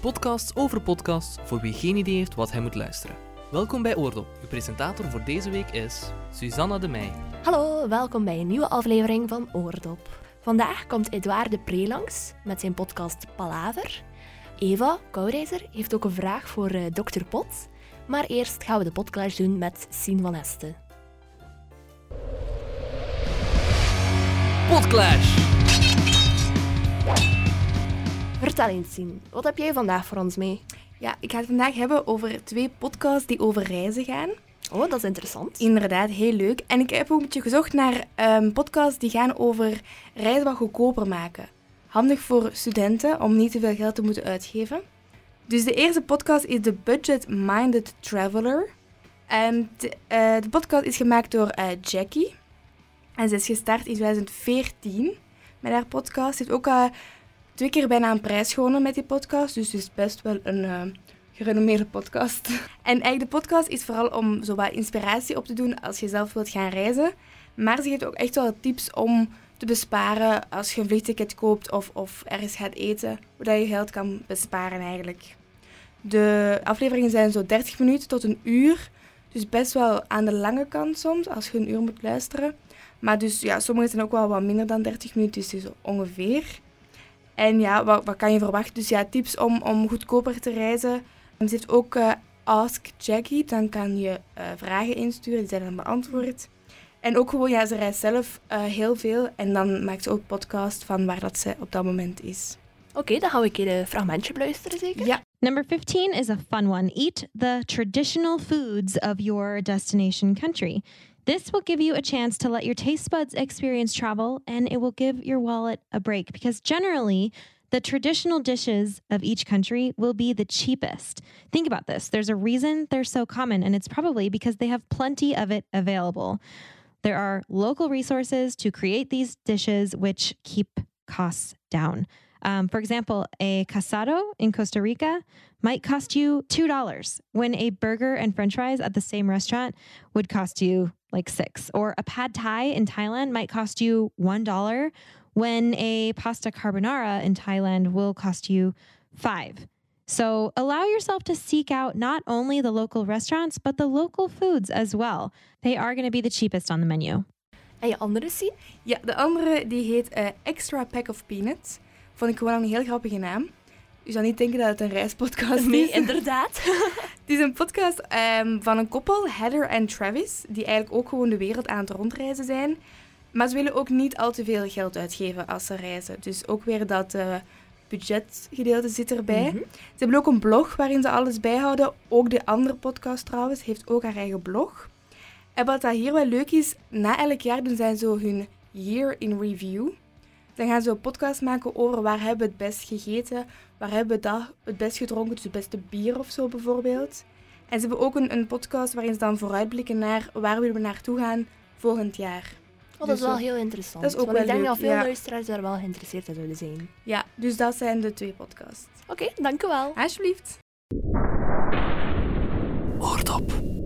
podcast over podcasts voor wie geen idee heeft wat hij moet luisteren. Welkom bij Oordop. Uw presentator voor deze week is Susanna de Meij. Hallo, welkom bij een nieuwe aflevering van Oordop. Vandaag komt Edouard de Pre langs met zijn podcast Palaver. Eva Koureizer heeft ook een vraag voor uh, Dr. Pot. Maar eerst gaan we de podcast doen met Sien van Esten. Podclash! Vertel eens. Wat heb jij vandaag voor ons mee? Ja, ik ga het vandaag hebben over twee podcasts die over reizen gaan. Oh, dat is interessant. Inderdaad, heel leuk. En ik heb ook een beetje gezocht naar um, podcasts die gaan over reizen wat goedkoper maken. Handig voor studenten om niet te veel geld te moeten uitgeven. Dus de eerste podcast is The Budget Minded Traveler. En de, uh, de podcast is gemaakt door uh, Jackie. En ze is gestart in 2014 met haar podcast. Ze heeft ook uh, twee keer bijna een prijs gewonnen met die podcast. Dus het is best wel een uh, gerenommeerde podcast. En eigenlijk de podcast is vooral om zo inspiratie op te doen als je zelf wilt gaan reizen. Maar ze geeft ook echt wel tips om te besparen als je een vliegticket koopt of, of ergens gaat eten. Hoe je geld kan besparen eigenlijk. De afleveringen zijn zo 30 minuten tot een uur. Dus best wel aan de lange kant soms, als je een uur moet luisteren. Maar dus ja, sommige zijn ook wel wat minder dan 30 minuten, dus ongeveer. En ja, wat, wat kan je verwachten? Dus ja, tips om, om goedkoper te reizen. Ze heeft ook uh, Ask Jackie, dan kan je uh, vragen insturen, die zijn dan beantwoord. En ook gewoon, ja, ze reist zelf uh, heel veel en dan maakt ze ook podcast van waar dat ze op dat moment is. Oké, okay, dan we een keer een fragmentje beluisteren, zeker? Ja. Number 15 is a fun one. Eat the traditional foods of your destination country. This will give you a chance to let your taste buds experience travel and it will give your wallet a break because generally, the traditional dishes of each country will be the cheapest. Think about this. There's a reason they're so common, and it's probably because they have plenty of it available. There are local resources to create these dishes, which keep costs down. Um, for example, a casado in Costa Rica might cost you $2 when a burger and french fries at the same restaurant would cost you like six. Or a pad thai in Thailand might cost you $1 when a pasta carbonara in Thailand will cost you five. So allow yourself to seek out not only the local restaurants, but the local foods as well. They are going to be the cheapest on the menu. En je andere zie? Ja, de andere die heet uh, Extra Pack of Peanuts. Vond ik gewoon een heel grappige naam. Je zou niet denken dat het een reispodcast nee, is. inderdaad. het is een podcast um, van een koppel, Heather en Travis, die eigenlijk ook gewoon de wereld aan het rondreizen zijn. Maar ze willen ook niet al te veel geld uitgeven als ze reizen. Dus ook weer dat uh, budgetgedeelte zit erbij. Mm -hmm. Ze hebben ook een blog waarin ze alles bijhouden. Ook de andere podcast trouwens heeft ook haar eigen blog. En wat dat hier wel leuk is, na elk jaar doen zij zo hun year in review. Dan gaan ze een podcast maken over waar hebben we het best gegeten, waar hebben we dat het best gedronken, dus het beste bier of zo bijvoorbeeld. En ze hebben ook een, een podcast waarin ze dan vooruitblikken naar waar willen we naartoe gaan volgend jaar. Oh, dat is wel heel interessant. Dat is ook Want wel ik denk leuk, dat veel ja. luisteraars daar wel geïnteresseerd in zouden zijn. Ja, dus dat zijn de twee podcasts. Oké, okay, dank u wel. Alsjeblieft. Oordop.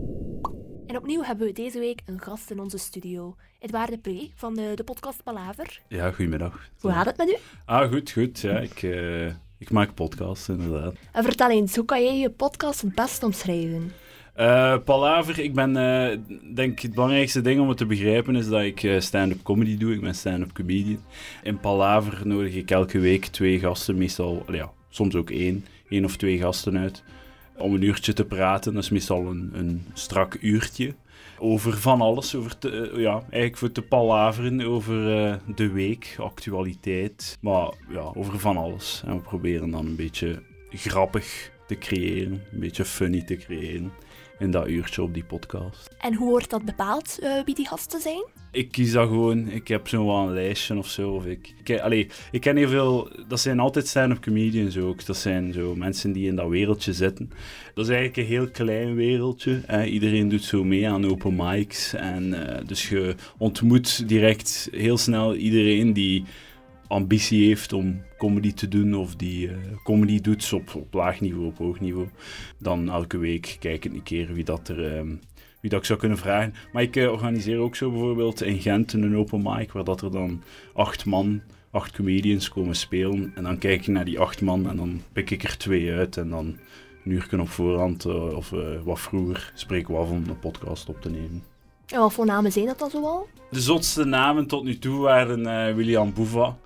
En opnieuw hebben we deze week een gast in onze studio. Edouard de Pre van de, de podcast Palaver. Ja, goedemiddag. Hoe gaat het met u? Ah, goed, goed. Ja, ik, uh, ik maak podcasts, inderdaad. En vertel eens, hoe kan jij je podcast het best omschrijven? Uh, Palaver, ik ben, uh, denk het belangrijkste ding om het te begrijpen is dat ik uh, stand-up comedy doe. Ik ben stand-up comedian. In Palaver nodig ik elke week twee gasten, meestal, ja, soms ook één, één of twee gasten uit, om een uurtje te praten. Dat is meestal een, strak uurtje. Over van alles, over te, ja, eigenlijk voor te palaveren over de week, actualiteit, maar ja, over van alles. En we proberen dan een beetje grappig te creëren, een beetje funny te creëren in dat uurtje op die podcast. En hoe wordt dat bepaald, uh, wie die gasten zijn? Ik kies dat gewoon. Ik heb zo'n wel een lijstje of zo. Of ik, ik, allee, ik ken heel veel... Dat zijn altijd stand-up comedians ook. Dat zijn zo mensen die in dat wereldje zitten. Dat is eigenlijk een heel klein wereldje. Hè. Iedereen doet zo mee aan open mics. En uh, dus je ontmoet direct heel snel iedereen die ambitie heeft om comedy te doen of die uh, comedy doet op, op laag niveau, op hoog niveau, dan elke week kijk ik een keer wie dat er... Um, wie dat ik zou kunnen vragen. Maar ik uh, organiseer ook zo bijvoorbeeld in Gent een open mic, waar dat er dan acht man acht comedians komen spelen. En dan kijk ik naar die acht man en dan pik ik er twee uit. En dan een uur op voorhand uh, of uh, wat vroeger spreken we af om een podcast op te nemen. En wat voor namen zijn dat dan zoal? De zotste namen tot nu toe waren uh, William Bouva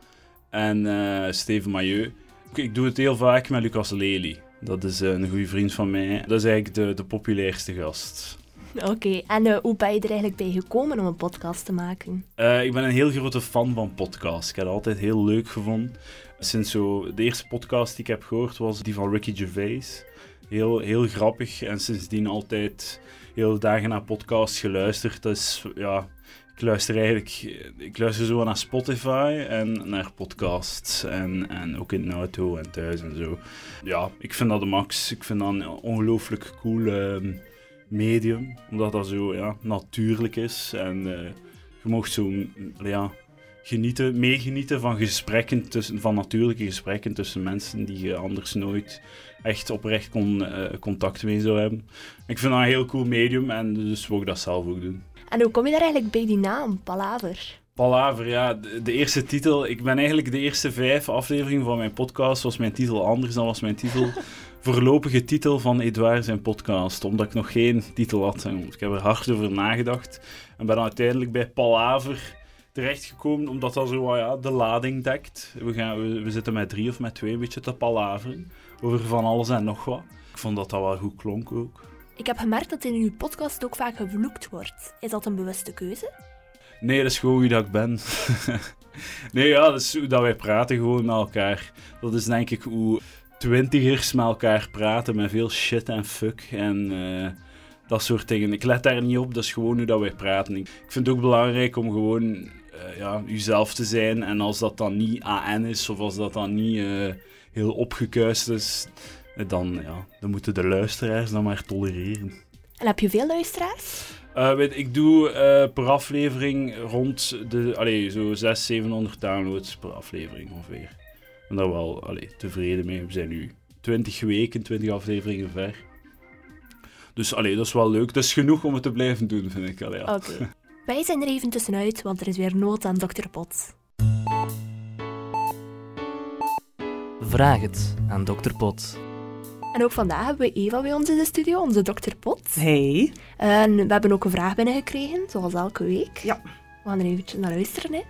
en Steven Mailleu. Ik doe het heel vaak met Lucas Lely. Dat is een goede vriend van mij. Dat is eigenlijk de, de populairste gast. Oké, en uh, hoe ben je er eigenlijk bij gekomen om een podcast te maken? Uh, ik ben een heel grote fan van podcasts. Ik heb het altijd heel leuk gevonden. Sinds zo de eerste podcast die ik heb gehoord was die van Ricky Gervais. Heel, heel grappig en sindsdien altijd heel dagen naar podcasts geluisterd. Dat is, ja, ik luister eigenlijk ik luister zo naar Spotify en naar podcasts en, en ook in de auto en thuis en zo. Ja, ik vind dat de max. Ik vind dat een ongelooflijk cool uh, medium, omdat dat zo ja, natuurlijk is en uh, je mag zo ja, genieten, meegenieten van gesprekken tussen, van natuurlijke gesprekken tussen mensen die je anders nooit echt oprecht kon, uh, contact mee zou hebben. Ik vind dat een heel cool medium en dus wil ik dat zelf ook doen. En hoe kom je daar eigenlijk bij die naam, Palaver? Palaver, ja, de, de, eerste titel. Ik ben eigenlijk de eerste vijf afleveringen van mijn podcast, was mijn titel anders dan was mijn titel. voorlopige titel van Edouard zijn podcast, omdat ik nog geen titel had. Ik heb er hard over nagedacht en ben uiteindelijk bij Palaver terechtgekomen, omdat dat zo ja, de lading dekt. We, gaan, we, we, zitten met drie of met twee een beetje te palaveren over van alles en nog wat. Ik vond dat dat wel goed klonk ook. Ik heb gemerkt dat in uw podcast ook vaak gevloekt wordt. Is dat een bewuste keuze? Nee, dat is gewoon wie dat ik ben. nee, ja, dat is hoe dat wij praten gewoon met elkaar. Dat is denk ik hoe twintigers met elkaar praten met veel shit en fuck en uh, dat soort dingen. Ik let daar niet op, dat is gewoon hoe dat wij praten. Ik vind het ook belangrijk om gewoon uh, ja, jezelf te zijn en als dat dan niet AN is of als dat dan niet uh, heel opgekuist is, dan, ja, dan moeten de luisteraars dan maar tolereren. En heb je veel luisteraars? Uh, weet, ik doe uh, per aflevering rond de, allee, zo 600, 700 downloads per aflevering ongeveer. Ik ben daar wel allee, tevreden mee. We zijn nu 20 weken, 20 afleveringen ver. Dus allee, dat is wel leuk. Dat is genoeg om het te blijven doen, vind ik. Oké. Okay. Wij zijn er even tussenuit, want er is weer nood aan Dr. Pot. Vraag het aan Dr. Pot. En ook vandaag hebben we Eva bij ons in de studio, onze dokter Pot. Hey. En we hebben ook een vraag binnengekregen, zoals elke week. Ja. We gaan er even naar luisteren. Hè.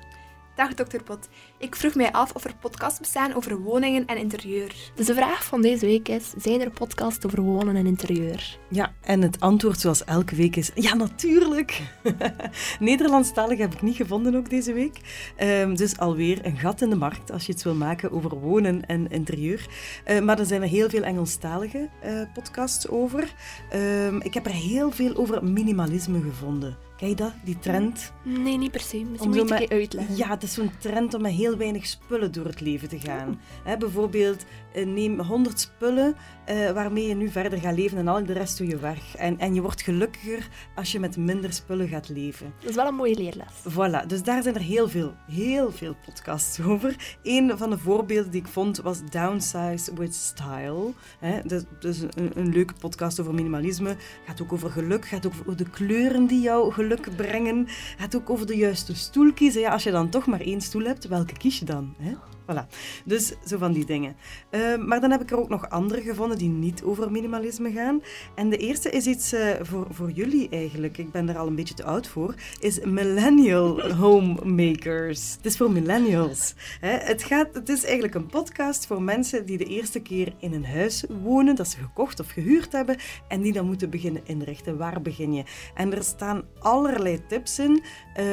Dag dokter Pot. Ik vroeg mij af of er podcasts bestaan over woningen en interieur. Dus de vraag van deze week is, zijn er podcasts over wonen en interieur? Ja, en het antwoord zoals elke week is, ja natuurlijk. Nederlandstalig heb ik niet gevonden ook deze week. Um, dus alweer een gat in de markt als je iets wil maken over wonen en interieur. Uh, maar er zijn er heel veel Engelstalige uh, podcasts over. Um, ik heb er heel veel over minimalisme gevonden. Ken je dat, die trend? Nee, niet per se. Misschien moet je het uitleggen. Ja, het is zo'n trend om met heel weinig spullen door het leven te gaan. He, bijvoorbeeld, neem 100 spullen uh, waarmee je nu verder gaat leven en al de rest doe je weg. En, en je wordt gelukkiger als je met minder spullen gaat leven. Dat is wel een mooie leerles. Voilà, dus daar zijn er heel veel, heel veel podcasts over. Een van de voorbeelden die ik vond was Downsize with Style. He, dus, dus een, een, leuke podcast over minimalisme. Gaat ook over geluk, gaat ook over de kleuren die jou geluk brengen. Gaat ook over de juiste stoel kiezen. Ja, als je dan toch maar één stoel hebt, welke kies je dan? Hè? Voilà. Dus zo van die dingen. Uh, maar dan heb ik er ook nog andere gevonden die niet over minimalisme gaan. En de eerste is iets uh, voor, voor jullie eigenlijk. Ik ben er al een beetje te oud voor. Is Millennial Homemakers. Het is voor millennials. Hè? Het, gaat, het is eigenlijk een podcast voor mensen die de eerste keer in een huis wonen, dat ze gekocht of gehuurd hebben, en die dan moeten beginnen inrichten. Waar begin je? En er staan allerlei tips in.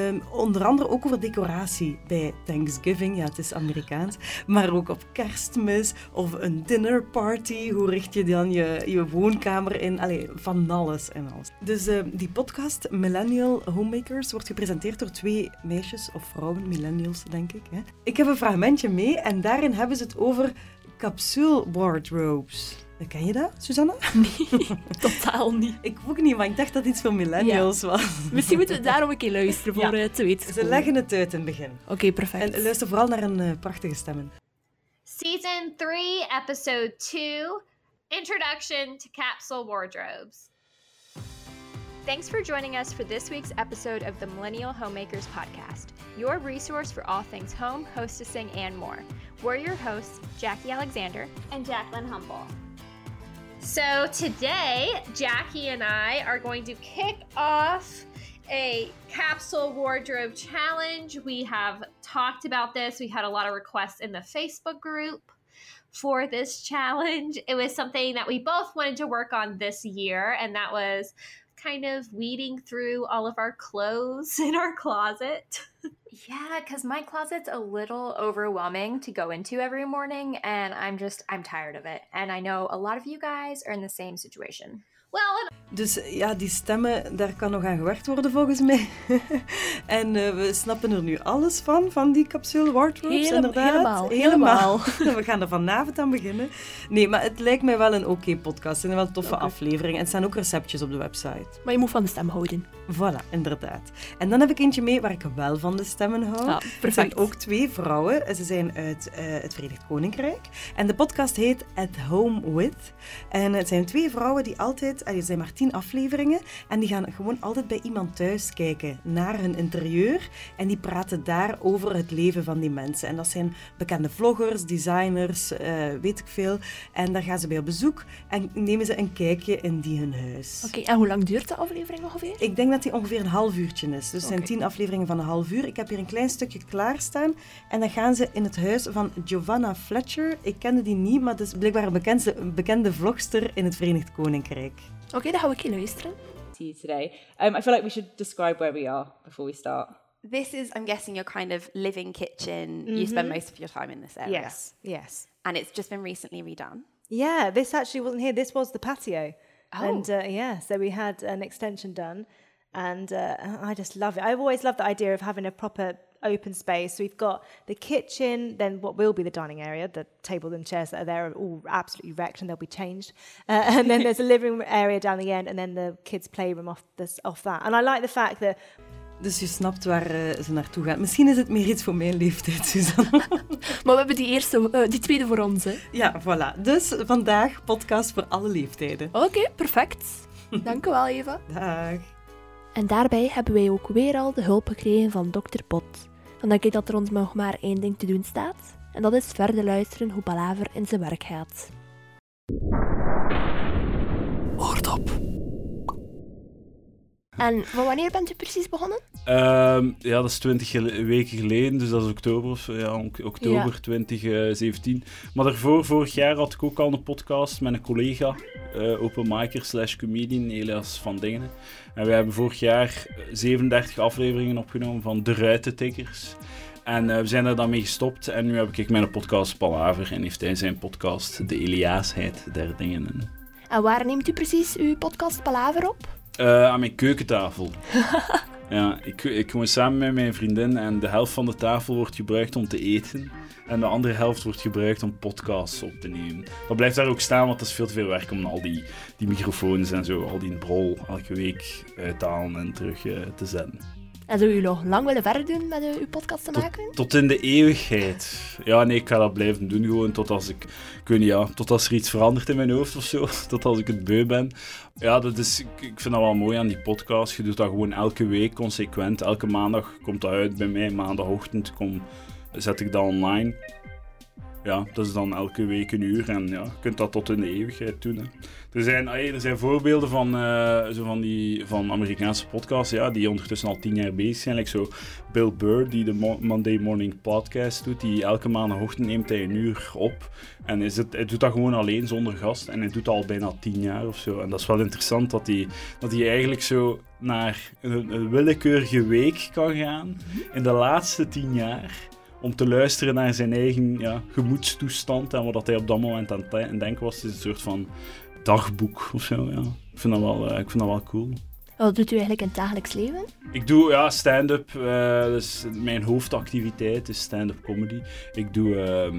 Um, onder andere ook over decoratie bij Thanksgiving. Ja, het is Amerikaans. Maar ook op kerstmis of een dinnerparty. Hoe richt je dan je, je woonkamer in? Allee, van alles en alles. Dus uh, die podcast Millennial Homemakers wordt gepresenteerd door twee meisjes of vrouwen, millennials denk ik. Hè. Ik heb een fragmentje mee en daarin hebben ze het over capsule wardrobes. Ken je dat, Susanna? Nee, totaal niet. Ik ook niet, maar ik dacht dat het iets voor millennials ja. was. Misschien moeten we daarom een keer luisteren voor ja. te weten. Ze leggen het uit in het begin. Oké, okay, perfect. En luister vooral naar een uh, prachtige stemmen. Season 3, Episode 2, Introduction to Capsule Wardrobes. Thanks for joining us for this week's episode of the Millennial Homemakers Podcast, your resource for all things home, hostessing, and more. We're your hosts, Jackie Alexander and Jacqueline Humble. So today, Jackie and I are going to kick off a capsule wardrobe challenge. We have talked about this. We had a lot of requests in the Facebook group for this challenge. It was something that we both wanted to work on this year, and that was kind of weeding through all of our clothes in our closet. Yeah, because my closet's a little overwhelming to go into every morning, and I'm just, I'm tired of it. And I know a lot of you guys are in the same situation. Well, Dus ja, die stemmen, daar kan nog aan gewerkt worden volgens mij. en uh, we snappen er nu alles van, van die capsule wardrobes, Hele, inderdaad. Helemaal, helemaal. we gaan er vanavond aan beginnen. Nee, maar het lijkt mij wel een oké podcast. En wel toffe Okay. afleveringen. En er staan ook receptjes op de website. Maar je moet van de stem houden. Voilà, inderdaad. En dan heb ik eentje mee waar ik wel van de stemmen hou. Ja, Het zijn perfect. ook twee vrouwen. Ze zijn uit eh, het Verenigd Koninkrijk. En de podcast heet At Home With. En het zijn twee vrouwen die altijd... Er zijn maar tien afleveringen. En die gaan gewoon altijd bij iemand thuis kijken naar hun interieur. En die praten daar over het leven van die mensen. En dat zijn bekende vloggers, designers, eh, weet ik veel. En daar gaan ze bij op bezoek. En nemen ze een kijkje in die hun huis. Oké, en hoe lang duurt de aflevering ongeveer? Ik denk dat die ongeveer een half uurtje is. Dus het zijn tien afleveringen van een half uur. Ik heb hier een klein stukje klaarstaan. En dan gaan ze in het huis van Giovanna Fletcher. Ik kende die niet, maar dat is blijkbaar een bekende, een bekende vlogster in het Verenigd Koninkrijk. Oké, dan ga ik je luisteren. to you today. Um, I feel like we should describe where we are before we start. This is, I'm guessing, your kind of living kitchen. You spend most of your time in this area. Yes, yes. And it's just been recently redone. Yeah, this actually wasn't here. This was the patio. Oh. And uh, yeah, so we had an extension done. And uh, I just love it. I've always loved the idea of having a proper open space. So we've got the kitchen, then what will be the dining area, the table and chairs that are there are all absolutely wrecked and they'll be changed. Uh, and then there's a living room area down the end and then the kids' playroom off, this, off that. And I like the fact that Dus je snapt waar eh, ze naartoe gaat. Misschien is het meer iets voor mijn leeftijd, Suzanne. Maar we hebben die, eerste, eh, die tweede voor ons, hè. ja, voilà. Dus vandaag podcast voor alle leeftijden. Oké, perfect. Dank u wel, Eva. Dag. En daarbij hebben wij ook weer al de hulp gekregen van dokter Pot. Dan denk ik dat er ons nog maar één ding te doen staat. En dat is verder luisteren hoe Palaver in zijn werk gaat. Oordop. En van wanneer bent u precies begonnen? Ehm, ja, dat is twintig weken geleden, dus dat is oktober, of, ja, ok- oktober Ja. 2017. Maar daarvoor, vorig jaar, had ik ook al een podcast met een collega, eh openmaker slash comedian, Elias van Dingenen. En wij hebben vorig jaar 37 afleveringen opgenomen van De Ruitentikkers. En eh, we zijn er dan mee gestopt en nu heb ik mijn podcast Palaver en heeft hij zijn podcast De Eliasheid der Dingen. En waar neemt u precies uw podcast Palaver op? Eh, aan mijn keukentafel. ja, ik, ik woon samen met mijn vriendin en de helft van de tafel wordt gebruikt om te eten. En de andere helft wordt gebruikt om podcasts op te nemen. Dat blijft daar ook staan, want het is veel te veel werk om al die, die microfoons en zo, al die brol elke week uit te halen en terug eh, te zetten. En zou u nog lang willen verder doen met uw podcast te maken? Tot in de eeuwigheid. Ja, nee, ik ga dat blijven doen gewoon tot als ik, ik weet niet, ja, tot als er iets verandert in mijn hoofd of zo. Tot als ik het beu ben. Ja, dat is, ik, ik vind dat wel mooi aan die podcast. Je doet dat gewoon elke week consequent. Elke maandag komt dat uit bij mij. Maandagochtend kom, zet ik dat online. Ja, dat is dan elke week een uur en ja, je kunt dat tot in de eeuwigheid doen. Hè. Er, zijn, er zijn voorbeelden van, eh, zo van, die, van Amerikaanse podcasts ja, die ondertussen al tien jaar bezig zijn. Like zo Bill Burr, die de Mo- Monday Morning Podcast doet, die elke maandagochtend neemt hij een uur op. En is het, hij doet dat gewoon alleen, zonder gast. En hij doet dat al bijna tien jaar of zo. En dat is wel interessant dat hij, dat eigenlijk zo naar een, een willekeurige week kan gaan in de laatste tien jaar om te luisteren naar zijn eigen ja, gemoedstoestand en wat hij op dat moment aan het denken was. Het is een soort van dagboek of zo, ja. Ik vind dat wel, eh, ik vind dat wel cool. Wat doet u eigenlijk in het dagelijks leven? Ik doe ja, stand-up, eh, dus mijn hoofdactiviteit is stand-up comedy. Ik doe ehm,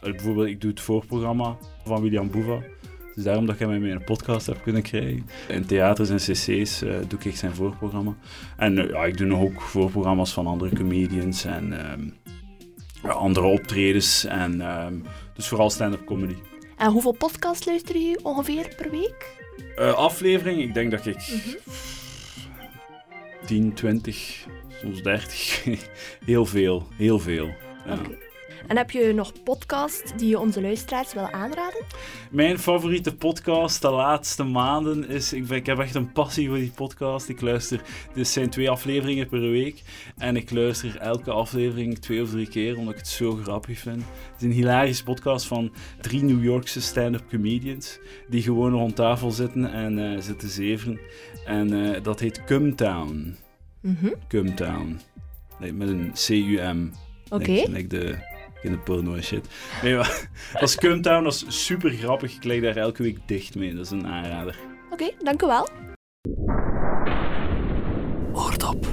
eh, bijvoorbeeld ik doe het voorprogramma van William Boeva. Dus daarom dat ik hem in mijn podcast heb kunnen krijgen. In theaters en cc's doe ik zijn voorprogramma. En ja, ik doe nog ook voorprogramma's van andere comedians en ehm, andere optredens. En, ehm, dus vooral stand-up comedy. En hoeveel podcasts luister u ongeveer per week? Eh, aflevering, ik denk dat ik 10, 20, soms 30. heel veel, heel veel. Ja. En heb je nog podcasts die je onze luisteraars wil aanraden? Mijn favoriete podcast de laatste maanden is... Ik, ben- ik heb echt een passie voor die podcast. Ik luister... Dit zijn twee afleveringen per week. En ik luister elke aflevering twee of drie keer, omdat ik het zo grappig vind. Het is een hilarische podcast van drie New Yorkse stand-up comedians. Die gewoon rond tafel zitten en eh, zitten zeveren. En eh, dat heet Cumtown. Mhm. Cumtown. Nee, met een C-U-M. Oké. Like, like de in de porno en shit. Nee, maar dat is Cumtown, dat is super grappig. Ik leg daar elke week dicht mee. Dat is een aanrader. Oké, dank u wel. Oordop.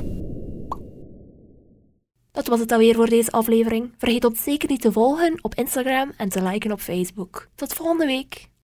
Dat was het alweer voor deze aflevering. Vergeet ons zeker niet te volgen op Instagram en te liken op Facebook. Tot volgende week.